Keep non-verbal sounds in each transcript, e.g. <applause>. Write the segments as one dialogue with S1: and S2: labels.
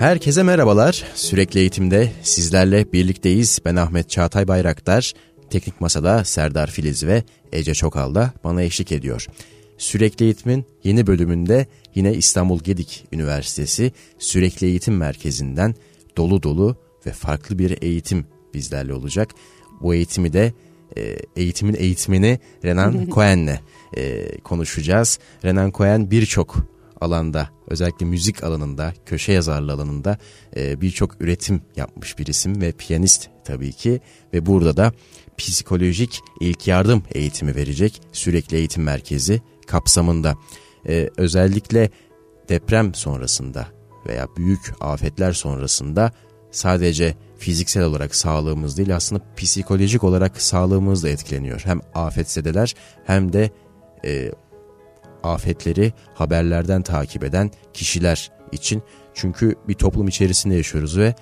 S1: Herkese merhabalar. Sürekli eğitimde sizlerle birlikteyiz. Ben Ahmet Çağatay Bayraktar. Teknik Masada Serdar Filiz ve Ece Çokal da bana eşlik ediyor. Sürekli Eğitim'in yeni bölümünde yine İstanbul Gedik Üniversitesi Sürekli Eğitim Merkezi'nden dolu dolu ve farklı bir eğitim bizlerle olacak. Bu eğitimi de e, eğitimin eğitmeni Renan <laughs> Cohen'le e, konuşacağız. Renan Cohen birçok alanda özellikle müzik alanında, köşe yazarlığı alanında e, birçok üretim yapmış bir isim ve piyanist tabii ki ve burada da psikolojik ilk yardım eğitimi verecek sürekli eğitim merkezi kapsamında. E, özellikle deprem sonrasında veya büyük afetler sonrasında sadece fiziksel olarak sağlığımız değil aslında psikolojik olarak sağlığımız da etkileniyor. Hem afetzedeler hem de e, afetleri haberlerden takip eden kişiler için. Çünkü bir toplum içerisinde yaşıyoruz ve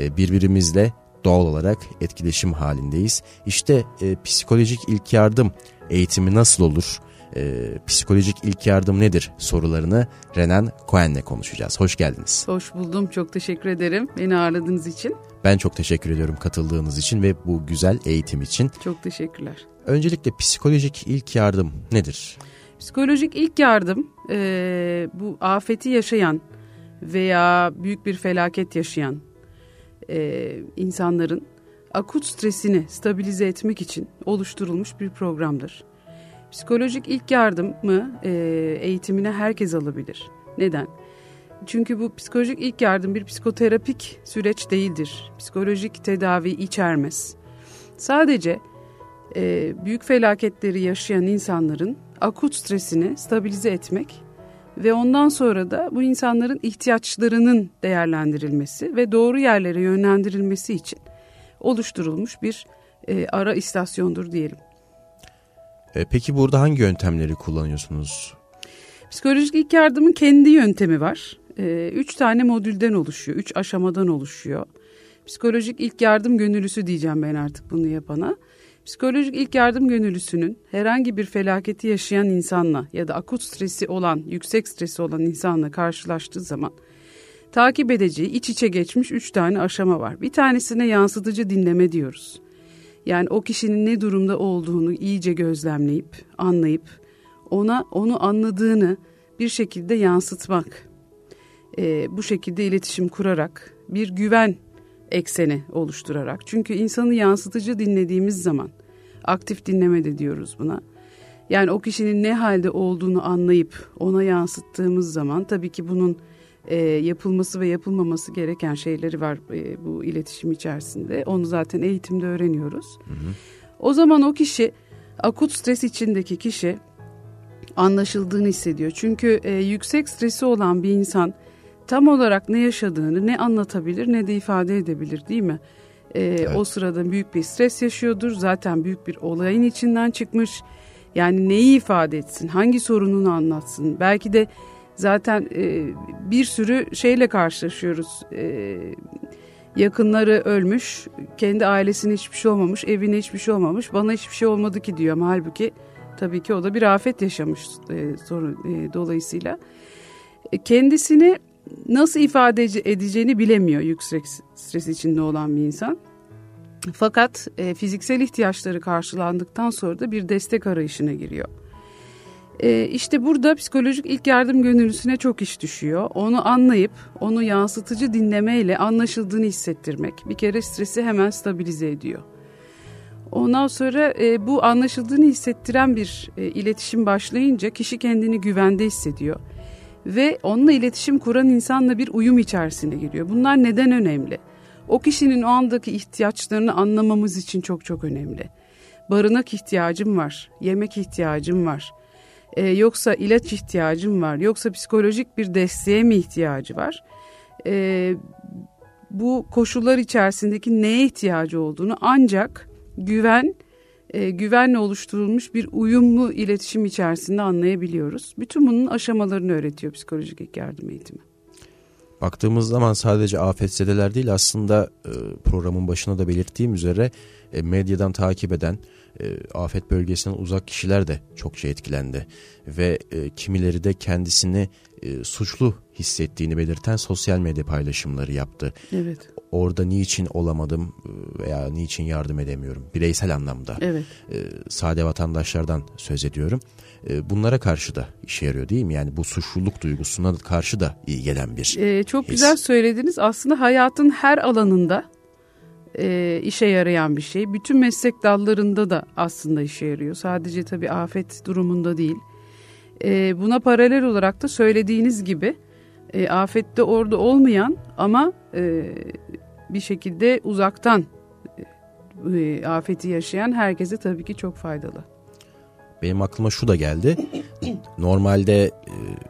S1: e, birbirimizle doğal olarak etkileşim halindeyiz. İşte e, psikolojik ilk yardım eğitimi nasıl olur? E, psikolojik ilk yardım nedir sorularını Renan Cohen'le konuşacağız. Hoş geldiniz.
S2: Hoş buldum. Çok teşekkür ederim beni ağırladığınız için.
S1: Ben çok teşekkür ediyorum katıldığınız için ve bu güzel eğitim için.
S2: Çok teşekkürler.
S1: Öncelikle psikolojik ilk yardım nedir?
S2: Psikolojik ilk yardım e, bu afeti yaşayan veya büyük bir felaket yaşayan e, insanların akut stresini stabilize etmek için oluşturulmuş bir programdır. Psikolojik ilk yardımı e, eğitimine herkes alabilir. Neden? Çünkü bu psikolojik ilk yardım bir psikoterapik süreç değildir. Psikolojik tedavi içermez. Sadece e, büyük felaketleri yaşayan insanların akut stresini stabilize etmek ve ondan sonra da bu insanların ihtiyaçlarının değerlendirilmesi ve doğru yerlere yönlendirilmesi için oluşturulmuş bir e, ara istasyondur diyelim.
S1: E, peki burada hangi yöntemleri kullanıyorsunuz?
S2: Psikolojik ilk yardımın kendi yöntemi var. E, üç tane modülden oluşuyor, üç aşamadan oluşuyor. Psikolojik ilk yardım gönüllüsü diyeceğim ben artık bunu yapana. Psikolojik ilk yardım gönüllüsünün herhangi bir felaketi yaşayan insanla ya da akut stresi olan, yüksek stresi olan insanla karşılaştığı zaman takip edeceği iç içe geçmiş üç tane aşama var. Bir tanesine yansıtıcı dinleme diyoruz. Yani o kişinin ne durumda olduğunu iyice gözlemleyip, anlayıp ona onu anladığını bir şekilde yansıtmak. Ee, bu şekilde iletişim kurarak bir güven ekseni oluşturarak. Çünkü insanı yansıtıcı dinlediğimiz zaman aktif dinleme de diyoruz buna. Yani o kişinin ne halde olduğunu anlayıp ona yansıttığımız zaman tabii ki bunun e, yapılması ve yapılmaması gereken şeyleri var e, bu iletişim içerisinde. Onu zaten eğitimde öğreniyoruz. Hı hı. O zaman o kişi akut stres içindeki kişi anlaşıldığını hissediyor. Çünkü e, yüksek stresi olan bir insan tam olarak ne yaşadığını ne anlatabilir ne de ifade edebilir değil mi? Ee, evet. O sırada büyük bir stres yaşıyordur. Zaten büyük bir olayın içinden çıkmış. Yani neyi ifade etsin, hangi sorununu anlatsın. Belki de zaten e, bir sürü şeyle karşılaşıyoruz. E, yakınları ölmüş, kendi ailesine hiçbir şey olmamış, evine hiçbir şey olmamış. Bana hiçbir şey olmadı ki diyor ama halbuki tabii ki o da bir afet yaşamış e, sorun e, dolayısıyla. E, kendisini nasıl ifade edeceğini bilemiyor yüksek stres içinde olan bir insan. Fakat e, fiziksel ihtiyaçları karşılandıktan sonra da bir destek arayışına giriyor. E, işte burada psikolojik ilk yardım gönüllüsüne çok iş düşüyor. Onu anlayıp onu yansıtıcı dinlemeyle anlaşıldığını hissettirmek bir kere stresi hemen stabilize ediyor. Ondan sonra e, bu anlaşıldığını hissettiren bir e, iletişim başlayınca kişi kendini güvende hissediyor ve onunla iletişim kuran insanla bir uyum içerisine giriyor. Bunlar neden önemli? O kişinin o andaki ihtiyaçlarını anlamamız için çok çok önemli. Barınak ihtiyacım var, yemek ihtiyacım var. Ee, yoksa ilaç ihtiyacım var, yoksa psikolojik bir desteğe mi ihtiyacı var? Ee, bu koşullar içerisindeki neye ihtiyacı olduğunu ancak güven e, güvenle oluşturulmuş bir uyumlu iletişim içerisinde anlayabiliyoruz. Bütün bunun aşamalarını öğretiyor psikolojik ilk yardım eğitimi.
S1: Baktığımız zaman sadece afetzedeler değil aslında e, programın başına da belirttiğim üzere e, medyadan takip eden e, afet bölgesinden uzak kişiler de çokça etkilendi. Ve e, kimileri de kendisini e, suçlu hissettiğini belirten sosyal medya paylaşımları yaptı.
S2: Evet.
S1: Orada niçin olamadım e, veya niçin yardım edemiyorum bireysel anlamda.
S2: Evet.
S1: E, sade vatandaşlardan söz ediyorum. E, bunlara karşı da işe yarıyor değil mi? Yani bu suçluluk duygusuna karşı da iyi gelen bir
S2: Ee, çok
S1: his.
S2: güzel söylediniz. Aslında hayatın her alanında e, işe yarayan bir şey. Bütün meslek dallarında da aslında işe yarıyor. Sadece tabii afet durumunda değil. E, buna paralel olarak da söylediğiniz gibi e, afette orada olmayan ama e, bir şekilde uzaktan e, afeti yaşayan herkese tabii ki çok faydalı.
S1: Benim aklıma şu da geldi. Normalde e,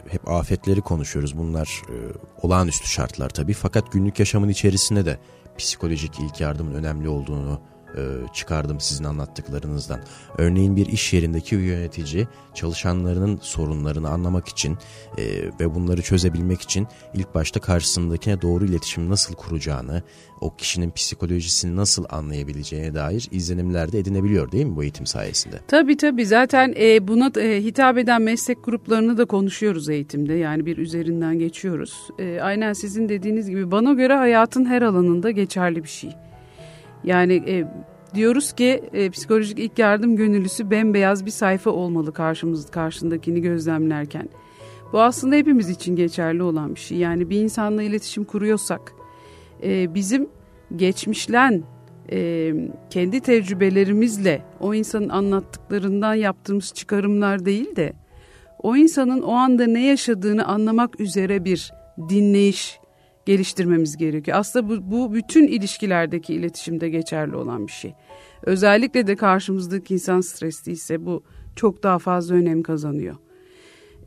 S1: hep afetleri konuşuyoruz. Bunlar e, olağanüstü şartlar tabii. Fakat günlük yaşamın içerisinde de psikolojik ilk yardımın önemli olduğunu e, çıkardım sizin anlattıklarınızdan. Örneğin bir iş yerindeki yönetici çalışanlarının sorunlarını anlamak için e, ve bunları çözebilmek için ilk başta karşısındakine doğru iletişim nasıl kuracağını, o kişinin psikolojisini nasıl anlayabileceğine dair izlenimler de edinebiliyor değil mi bu eğitim sayesinde?
S2: Tabii tabii zaten e, buna e, hitap eden meslek gruplarını da konuşuyoruz eğitimde. Yani bir üzerinden geçiyoruz. E, aynen sizin dediğiniz gibi bana göre hayatın her alanında geçerli bir şey. Yani e, diyoruz ki e, psikolojik ilk yardım gönüllüsü bembeyaz bir sayfa olmalı karşımız karşındakini gözlemlerken. Bu aslında hepimiz için geçerli olan bir şey. Yani bir insanla iletişim kuruyorsak e, bizim geçmişlen e, kendi tecrübelerimizle o insanın anlattıklarından yaptığımız çıkarımlar değil de o insanın o anda ne yaşadığını anlamak üzere bir dinleyiş geliştirmemiz gerekiyor. Aslında bu, bu bütün ilişkilerdeki iletişimde geçerli olan bir şey. Özellikle de karşımızdaki insan stresliyse bu çok daha fazla önem kazanıyor.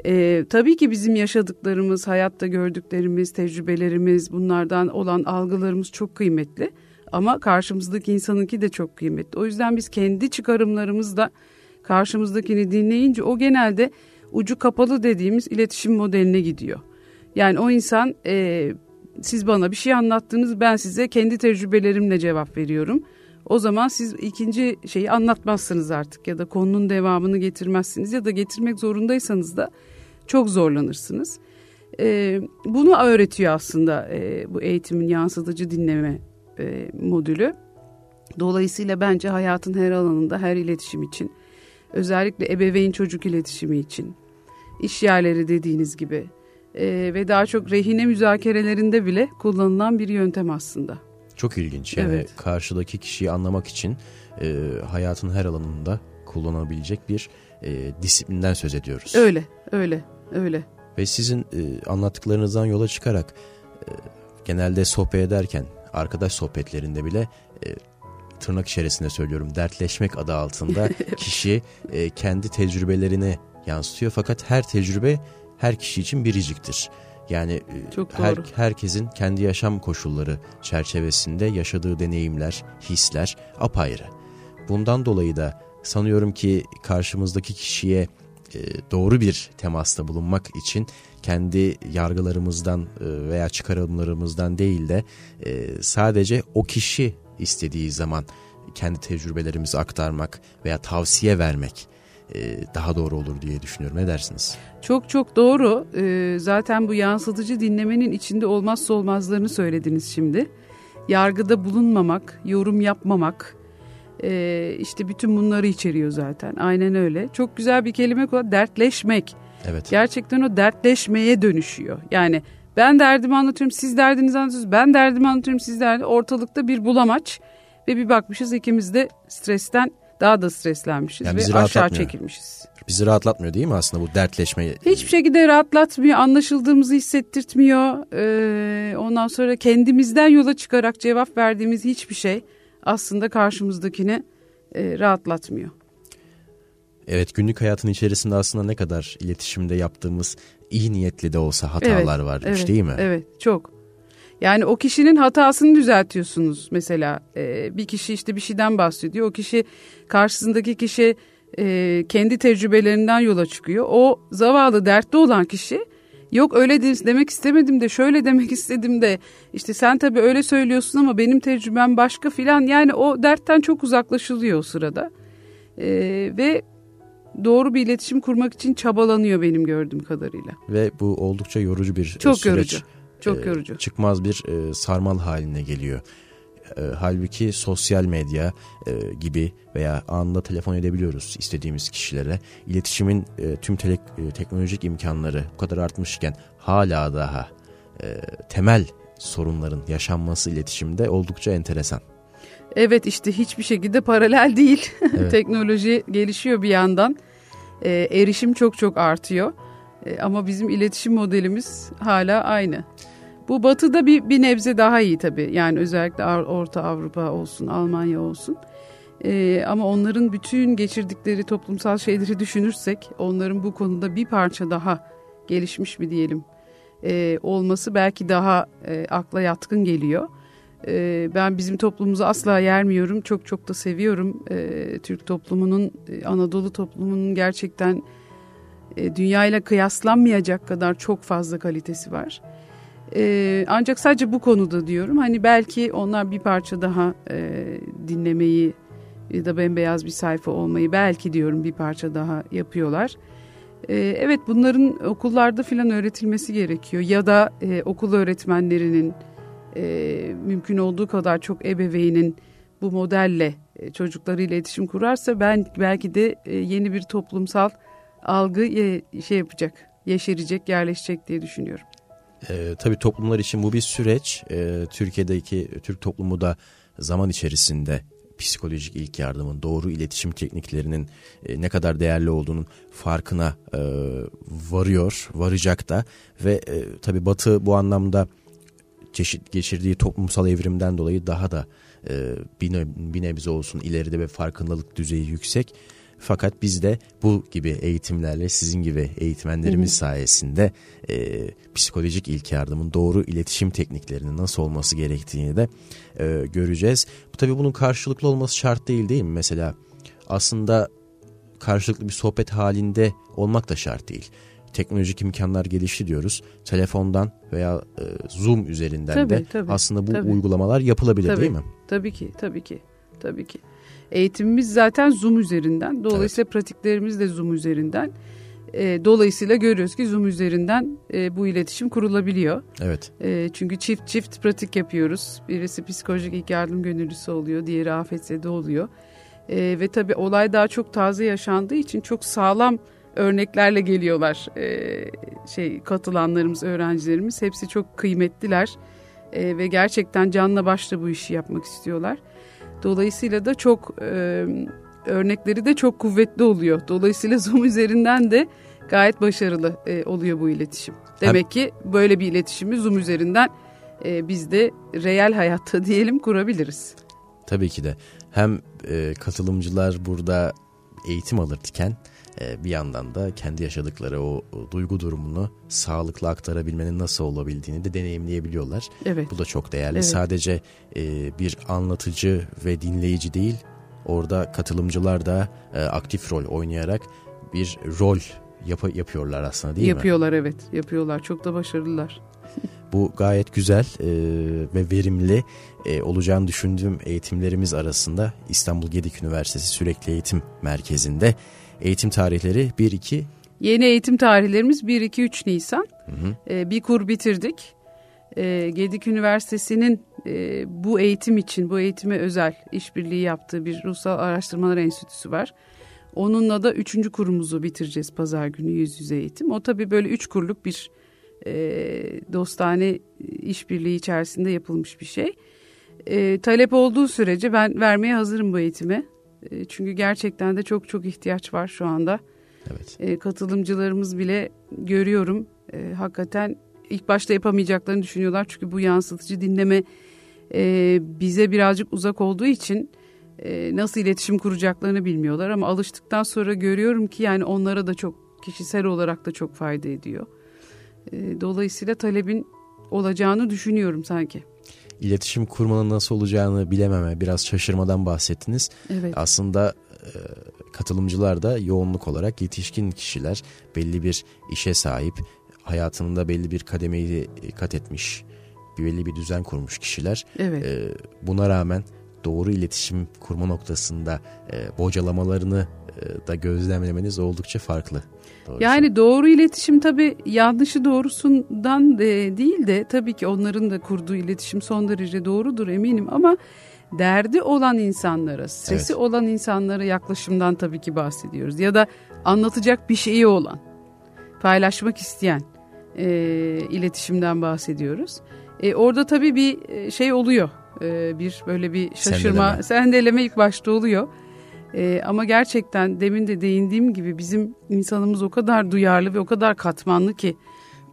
S2: Ee, tabii ki bizim yaşadıklarımız, hayatta gördüklerimiz, tecrübelerimiz, bunlardan olan algılarımız çok kıymetli. Ama karşımızdaki insanınki de çok kıymetli. O yüzden biz kendi çıkarımlarımızla karşımızdakini dinleyince o genelde ucu kapalı dediğimiz iletişim modeline gidiyor. Yani o insan e, siz bana bir şey anlattınız ben size kendi tecrübelerimle cevap veriyorum. O zaman siz ikinci şeyi anlatmazsınız artık ya da konunun devamını getirmezsiniz ya da getirmek zorundaysanız da çok zorlanırsınız. E, bunu öğretiyor aslında e, bu eğitimin yansıtıcı dinleme e, modülü. Dolayısıyla bence hayatın her alanında her iletişim için özellikle ebeveyn çocuk iletişimi için iş yerleri dediğiniz gibi e, ve daha çok rehine müzakerelerinde bile kullanılan bir yöntem aslında.
S1: Çok ilginç. Yani
S2: Evet.
S1: karşıdaki kişiyi anlamak için e, hayatın her alanında kullanabilecek bir e, disiplinden söz ediyoruz.
S2: Öyle, öyle, öyle.
S1: Ve sizin e, anlattıklarınızdan yola çıkarak e, genelde sohbet ederken arkadaş sohbetlerinde bile e, tırnak içerisinde söylüyorum dertleşmek adı altında <laughs> kişi e, kendi tecrübelerini yansıtıyor. Fakat her tecrübe her kişi için biriciktir. Yani e,
S2: Çok
S1: her,
S2: doğru.
S1: herkesin kendi yaşam koşulları çerçevesinde yaşadığı deneyimler, hisler apayrı. Bundan dolayı da sanıyorum ki karşımızdaki kişiye e, doğru bir temasta bulunmak için kendi yargılarımızdan e, veya çıkarımlarımızdan değil de sadece o kişi istediği zaman kendi tecrübelerimizi aktarmak veya tavsiye vermek daha doğru olur diye düşünüyorum. Ne dersiniz?
S2: Çok çok doğru. Ee, zaten bu yansıtıcı dinlemenin içinde olmazsa olmazlarını söylediniz şimdi. Yargıda bulunmamak, yorum yapmamak, ee, işte bütün bunları içeriyor zaten. Aynen öyle. Çok güzel bir kelime kullan. Dertleşmek.
S1: Evet.
S2: Gerçekten o dertleşmeye dönüşüyor. Yani ben derdimi anlatıyorum, siz derdinizi anlatıyorsunuz. Ben derdimi anlatıyorum, siz derdinizi. Ortalıkta bir bulamaç ve bir bakmışız ikimiz de stresten daha da streslenmişiz
S1: Yani
S2: ve aşağı çekilmişiz.
S1: Bizi rahatlatmıyor değil mi aslında bu dertleşme?
S2: Hiçbir şekilde rahatlatmıyor, anlaşıldığımızı hissettirtmiyor. Ee, ondan sonra kendimizden yola çıkarak cevap verdiğimiz hiçbir şey aslında karşımızdakini e, rahatlatmıyor.
S1: Evet günlük hayatın içerisinde aslında ne kadar iletişimde yaptığımız iyi niyetli de olsa hatalar varmış
S2: evet,
S1: değil mi?
S2: Evet, çok. Yani o kişinin hatasını düzeltiyorsunuz mesela. Ee, bir kişi işte bir şeyden bahsediyor. O kişi karşısındaki kişi e, kendi tecrübelerinden yola çıkıyor. O zavallı dertte olan kişi yok öyle de- demek istemedim de şöyle <laughs> demek istedim de işte sen tabii öyle söylüyorsun ama benim tecrübem başka filan. Yani o dertten çok uzaklaşılıyor o sırada. E, ve doğru bir iletişim kurmak için çabalanıyor benim gördüğüm kadarıyla.
S1: Ve bu oldukça yorucu bir
S2: Çok
S1: süreç.
S2: yorucu. Çok
S1: e,
S2: yorucu.
S1: Çıkmaz bir e, sarmal haline geliyor. E, halbuki sosyal medya gibi veya anında telefon edebiliyoruz istediğimiz kişilere. İletişimin tüm teknolojik imkanları bu kadar artmışken hala daha temel sorunların yaşanması iletişimde oldukça enteresan.
S2: Evet işte hiçbir şekilde paralel değil. <laughs>
S1: Evet.
S2: Teknoloji gelişiyor bir yandan. E, erişim çok çok artıyor. E, ama bizim iletişim modelimiz hala aynı. Bu batıda bir, bir nebze daha iyi tabii. Yani özellikle Orta Avrupa olsun, Almanya olsun. E, ama onların bütün geçirdikleri toplumsal şeyleri düşünürsek onların bu konuda bir parça daha gelişmiş mi diyelim e, olması belki daha e, akla yatkın geliyor. E, ben bizim toplumumuzu asla yermiyorum. Çok çok da seviyorum. E, Türk toplumunun, e, Anadolu toplumunun gerçekten e, dünyayla kıyaslanmayacak kadar çok fazla kalitesi var. E, ancak sadece bu konuda diyorum. Hani belki onlar bir parça daha e, dinlemeyi ya da bembeyaz bir sayfa olmayı belki diyorum bir parça daha yapıyorlar. E, evet bunların okullarda filan öğretilmesi gerekiyor ya da e, okul öğretmenlerinin e, mümkün olduğu kadar çok ebeveynin bu modelle e, çocuklarıyla iletişim kurarsa ben belki de e, yeni bir toplumsal algı şey yapacak, yeşerecek, yerleşecek diye düşünüyorum.
S1: E, tabii toplumlar için bu bir süreç. E, Türkiye'deki Türk toplumu da zaman içerisinde psikolojik ilk yardımın, doğru iletişim tekniklerinin e, ne kadar değerli olduğunun farkına e, varıyor, varacak da ve e, tabii Batı bu anlamda çeşit geçirdiği toplumsal evrimden dolayı daha da e, bir, ne- bir nebze olsun ileride ve farkındalık düzeyi yüksek. Fakat biz de bu gibi eğitimlerle sizin gibi eğitmenlerimiz sayesinde e, psikolojik ilk yardımın doğru iletişim tekniklerinin nasıl olması gerektiğini de e, göreceğiz. Bu tabii bunun karşılıklı olması şart değil değil mi? Mesela aslında karşılıklı bir sohbet halinde olmak da şart değil. Teknolojik imkanlar gelişti diyoruz. Telefondan veya e, Zoom üzerinden
S2: Tabii,
S1: de
S2: tabii,
S1: aslında bu
S2: tabii.
S1: uygulamalar yapılabilir
S2: Tabii.
S1: değil mi?
S2: Tabii ki, tabii ki, tabii ki. Eğitimimiz zaten Zoom üzerinden. Dolayısıyla pratiklerimiz de Zoom üzerinden. E, dolayısıyla görüyoruz ki Zoom üzerinden e, bu iletişim kurulabiliyor.
S1: Evet.
S2: E, çünkü çift çift pratik yapıyoruz. Birisi psikolojik ilk yardım gönüllüsü oluyor, diğeri afetzede oluyor. E, ve tabii olay daha çok taze yaşandığı için çok sağlam örneklerle geliyorlar. E, şey katılanlarımız, öğrencilerimiz hepsi çok kıymetliler E, ve gerçekten canla başla bu işi yapmak istiyorlar. Dolayısıyla da çok e, örnekleri de çok kuvvetli oluyor. Dolayısıyla <laughs> Zoom üzerinden de gayet başarılı e, oluyor bu iletişim. Demek ki böyle bir iletişimi Zoom üzerinden e, biz de reel hayatta <laughs> diyelim kurabiliriz.
S1: Tabii ki de. Hem e, katılımcılar burada eğitim alırken bir yandan da kendi yaşadıkları o, duygu durumunu sağlıklı aktarabilmenin nasıl olabildiğini de deneyimleyebiliyorlar.
S2: Evet.
S1: Bu da çok değerli.
S2: Evet.
S1: Sadece e, bir anlatıcı ve dinleyici değil, orada katılımcılar da e, aktif rol oynayarak bir rol yap- yapıyorlar aslında değil mi?
S2: yapıyorlar evet, yapıyorlar. Çok da başarılılar. <laughs>
S1: Bu gayet güzel e, ve verimli e, olacağını düşündüğüm eğitimlerimiz arasında İstanbul Gedik Üniversitesi Sürekli Eğitim Merkezi'nde eğitim tarihleri 1-2
S2: Yeni eğitim tarihlerimiz 1-2-3 Nisan. Ee, bir kur bitirdik. Ee, Gedik Üniversitesi'nin e, bu eğitim için, bu eğitime özel işbirliği yaptığı bir Ruhsal Araştırmalar Enstitüsü var. Onunla da üçüncü kurumuzu bitireceğiz pazar günü yüz yüze eğitim. O tabii böyle üç kurluk bir e, dostane işbirliği içerisinde yapılmış bir şey. E, talep olduğu sürece ben vermeye hazırım bu eğitime. E, çünkü gerçekten de çok çok ihtiyaç var şu anda.
S1: evet
S2: E, katılımcılarımız bile görüyorum e, hakikaten ilk başta yapamayacaklarını düşünüyorlar çünkü bu yansıtıcı dinleme e, bize birazcık uzak olduğu için e, nasıl iletişim kuracaklarını bilmiyorlar ama alıştıktan sonra görüyorum ki yani onlara da çok kişisel olarak da çok fayda ediyor. E, dolayısıyla talebin olacağını düşünüyorum sanki.
S1: İletişim kurmanın nasıl olacağını bilememe biraz şaşırmadan bahsettiniz.
S2: Evet.
S1: Aslında e, katılımcılar da yoğunluk olarak yetişkin kişiler belli bir işe sahip hayatında belli bir kademeyi kat etmiş bir belli bir düzen kurmuş kişiler
S2: Evet.
S1: E, buna rağmen doğru iletişim kurma noktasında e, bocalamalarını e, da gözlemlemeniz oldukça farklı.
S2: Doğrusu. Yani doğru iletişim tabii yanlışı doğrusundan de değil de tabii ki onların da kurduğu iletişim son derece doğrudur eminim ama derdi olan insanlara, stresi evet. olan insanlara yaklaşımdan tabii ki bahsediyoruz. Ya da anlatacak bir şeyi olan, paylaşmak isteyen e, iletişimden bahsediyoruz. E, orada tabii bir e, şey oluyor, e, bir böyle bir şaşırma, sendeleme, sendeleme ilk başta oluyor. E, ama gerçekten demin de değindiğim gibi bizim insanımız o kadar duyarlı ve o kadar katmanlı ki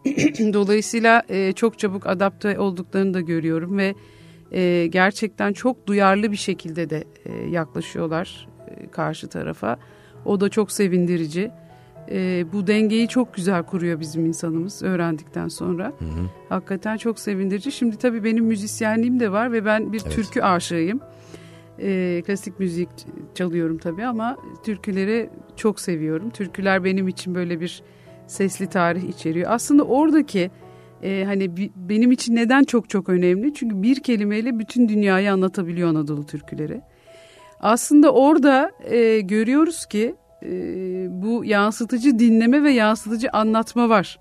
S2: <clears throat> dolayısıyla e, çok çabuk adapte olduklarını da görüyorum ve e, gerçekten çok duyarlı bir şekilde de e, yaklaşıyorlar e, karşı tarafa. O da çok sevindirici. E, bu dengeyi çok güzel kuruyor bizim insanımız öğrendikten sonra. Hı hı. Hakikaten çok sevindirici. Şimdi tabii benim müzisyenliğim de var ve ben bir evet. türkü aşığıyım. E, klasik müzik çalıyorum tabii ama türküleri çok seviyorum. Türküler benim için böyle bir sesli tarih içeriyor. Aslında oradaki e, hani benim için neden çok çok önemli? Çünkü bir kelimeyle bütün dünyayı anlatabiliyor Anadolu türküleri. Aslında orada e, görüyoruz ki e, bu yansıtıcı dinleme ve yansıtıcı anlatma var.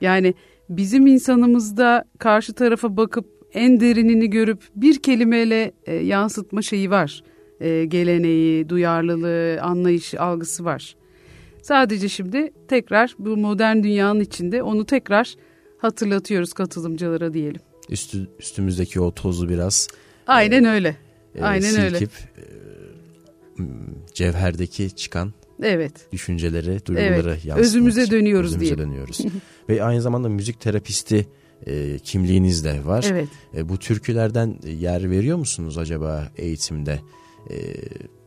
S2: Yani bizim insanımızda karşı tarafa bakıp en derinini görüp bir kelimeyle e, yansıtma şeyi var. E, geleneği, duyarlılığı, anlayışı, algısı var. Sadece şimdi tekrar bu modern dünyanın içinde onu tekrar hatırlatıyoruz katılımcılara diyelim.
S1: Üstü, üstümüzdeki o tozu biraz.
S2: Aynen e, öyle. Aynen silkip, öyle. Silkip
S1: cevherdeki çıkan
S2: evet.
S1: düşünceleri, duyguları evet. yansıtmak
S2: Özümüze dönüyoruz
S1: Özümüze
S2: diye.
S1: dönüyoruz. <laughs> Ve aynı zamanda müzik terapisti e, kimliğiniz de var.
S2: Evet.
S1: E, bu türkülerden yer veriyor musunuz acaba eğitimde? E,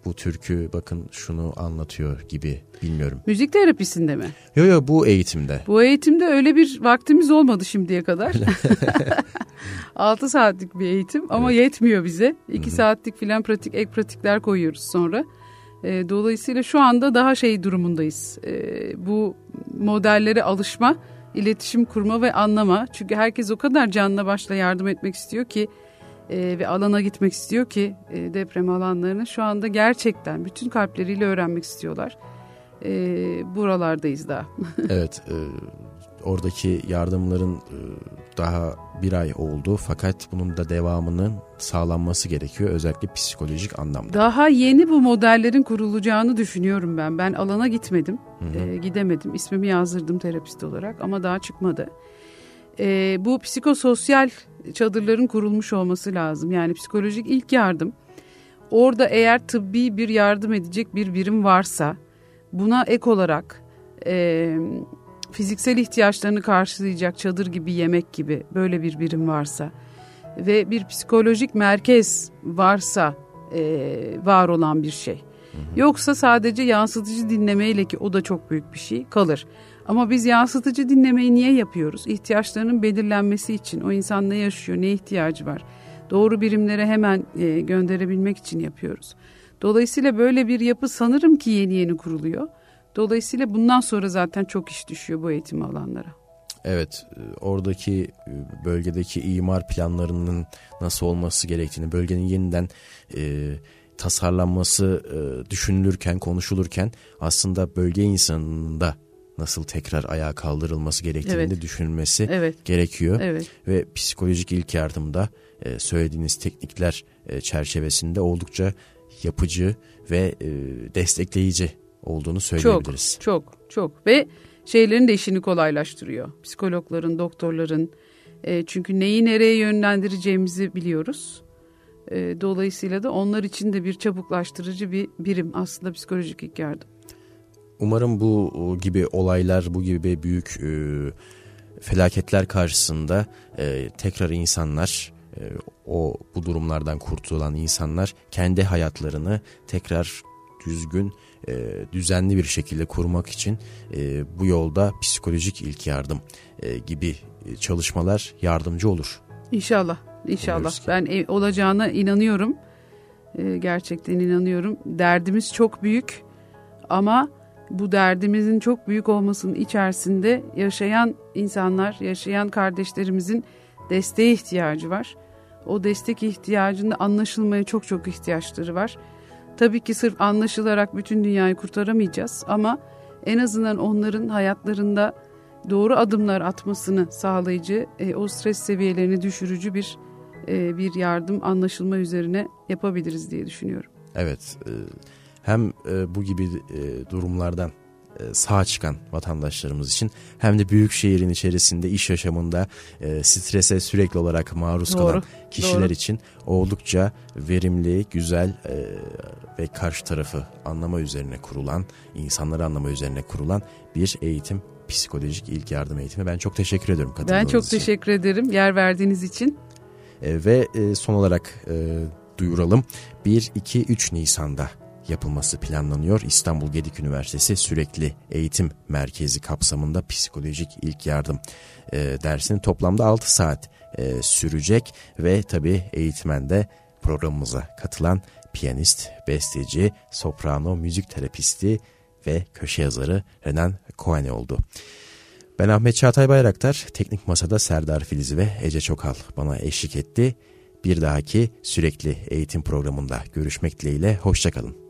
S1: bu türkü bakın şunu anlatıyor gibi bilmiyorum.
S2: Müzik terapisinde mi?
S1: Yok yok bu eğitimde.
S2: Bu eğitimde öyle bir vaktimiz olmadı şimdiye kadar. 6 <laughs> saatlik bir eğitim ama evet. yetmiyor bize. 2 saatlik filan pratik ek pratikler koyuyoruz sonra. E, dolayısıyla şu anda daha şey durumundayız. E, bu modellere alışma, iletişim kurma ve anlama. Çünkü herkes o kadar canla başla yardım etmek istiyor ki e, ve alana gitmek istiyor ki e, deprem alanlarını şu anda gerçekten bütün kalpleriyle öğrenmek istiyorlar. E, buralardayız daha. <laughs>
S1: evet, e, oradaki yardımların e, daha bir ay oldu fakat bunun da devamının sağlanması gerekiyor özellikle psikolojik anlamda.
S2: Daha yeni bu modellerin kurulacağını düşünüyorum ben. Ben alana gitmedim, hı hı. E, gidemedim. İsmimi yazdırdım terapist olarak ama daha çıkmadı. E, bu psikososyal çadırların kurulmuş olması lazım. Yani psikolojik ilk yardım. Orada eğer tıbbi bir yardım edecek bir birim varsa buna ek olarak e, fiziksel ihtiyaçlarını karşılayacak çadır gibi yemek gibi böyle bir birim varsa ve bir psikolojik merkez varsa e, var olan bir şey. Yoksa sadece yansıtıcı dinlemeyle ki o da çok büyük bir şey kalır. Ama biz yansıtıcı dinlemeyi niye yapıyoruz? İhtiyaçlarının belirlenmesi için o insan ne yaşıyor, ne ihtiyacı var? Doğru birimlere hemen e, gönderebilmek için yapıyoruz. Dolayısıyla böyle bir yapı sanırım ki yeni yeni kuruluyor. Dolayısıyla bundan sonra zaten çok iş düşüyor bu eğitim alanlara.
S1: Evet, e, oradaki e, bölgedeki imar planlarının nasıl olması gerektiğini, bölgenin yeniden e, tasarlanması e, düşünülürken, konuşulurken aslında bölge insanında nasıl tekrar ayağa kaldırılması gerektiğini evet. de düşünülmesi evet. gerekiyor. Evet. Ve psikolojik ilk yardımda e, söylediğiniz teknikler e, çerçevesinde oldukça yapıcı ve e, destekleyici olduğunu söyleyebiliriz.
S2: Çok çok çok ve şeylerin de işini kolaylaştırıyor. Psikologların, doktorların e, çünkü neyi nereye yönlendireceğimizi biliyoruz. E, dolayısıyla da onlar için de bir çabuklaştırıcı bir birim aslında psikolojik ilk yardım.
S1: Umarım bu gibi olaylar, bu gibi büyük e, felaketler karşısında e, tekrar insanlar, e, o bu durumlardan kurtulan insanlar kendi hayatlarını tekrar düzgün, e, düzenli bir şekilde kurmak için e, bu yolda psikolojik ilk yardım e, gibi çalışmalar yardımcı olur.
S2: İnşallah, inşallah. Ben e, olacağına inanıyorum. E, gerçekten inanıyorum. Derdimiz çok büyük ama bu derdimizin çok büyük olmasının içerisinde yaşayan insanlar, yaşayan kardeşlerimizin desteğe ihtiyacı var. o destek ihtiyacında anlaşılmaya çok çok ihtiyaçları var. Tabii ki sırf anlaşılarak bütün dünyayı kurtaramayacağız ama en azından onların hayatlarında doğru adımlar atmasını sağlayıcı, e, o stres seviyelerini düşürücü bir e, bir yardım anlaşılma üzerine yapabiliriz diye düşünüyorum.
S1: Evet, e, hem e, bu gibi e, durumlardan sağ çıkan vatandaşlarımız için hem de büyük şehrin içerisinde iş yaşamında e, strese sürekli olarak maruz
S2: Doğru,
S1: kalan kişiler
S2: doğru.
S1: için oldukça verimli, güzel e, ve karşı tarafı anlama üzerine kurulan, insanları anlama üzerine kurulan bir eğitim, psikolojik ilk yardım eğitimi. Ben çok teşekkür ediyorum
S2: Ben
S1: katıldığınız
S2: çok
S1: için.
S2: teşekkür ederim yer verdiğiniz için.
S1: E, ve e, son olarak e, duyuralım 1-2-3 Nisan'da yapılması planlanıyor. İstanbul Gedik Üniversitesi Sürekli Eğitim Merkezi kapsamında psikolojik ilk yardım e, dersinin toplamda 6 saat e, sürecek ve tabi eğitmen de programımıza katılan piyanist, besteci, soprano, müzik terapisti ve köşe yazarı Renan Cohen oldu. Ben Ahmet Çağatay Bayraktar, Teknik Masa'da Serdar Filiz ve Ece Çokal bana eşlik etti. Bir dahaki sürekli eğitim programında görüşmek dileğiyle, hoşçakalın.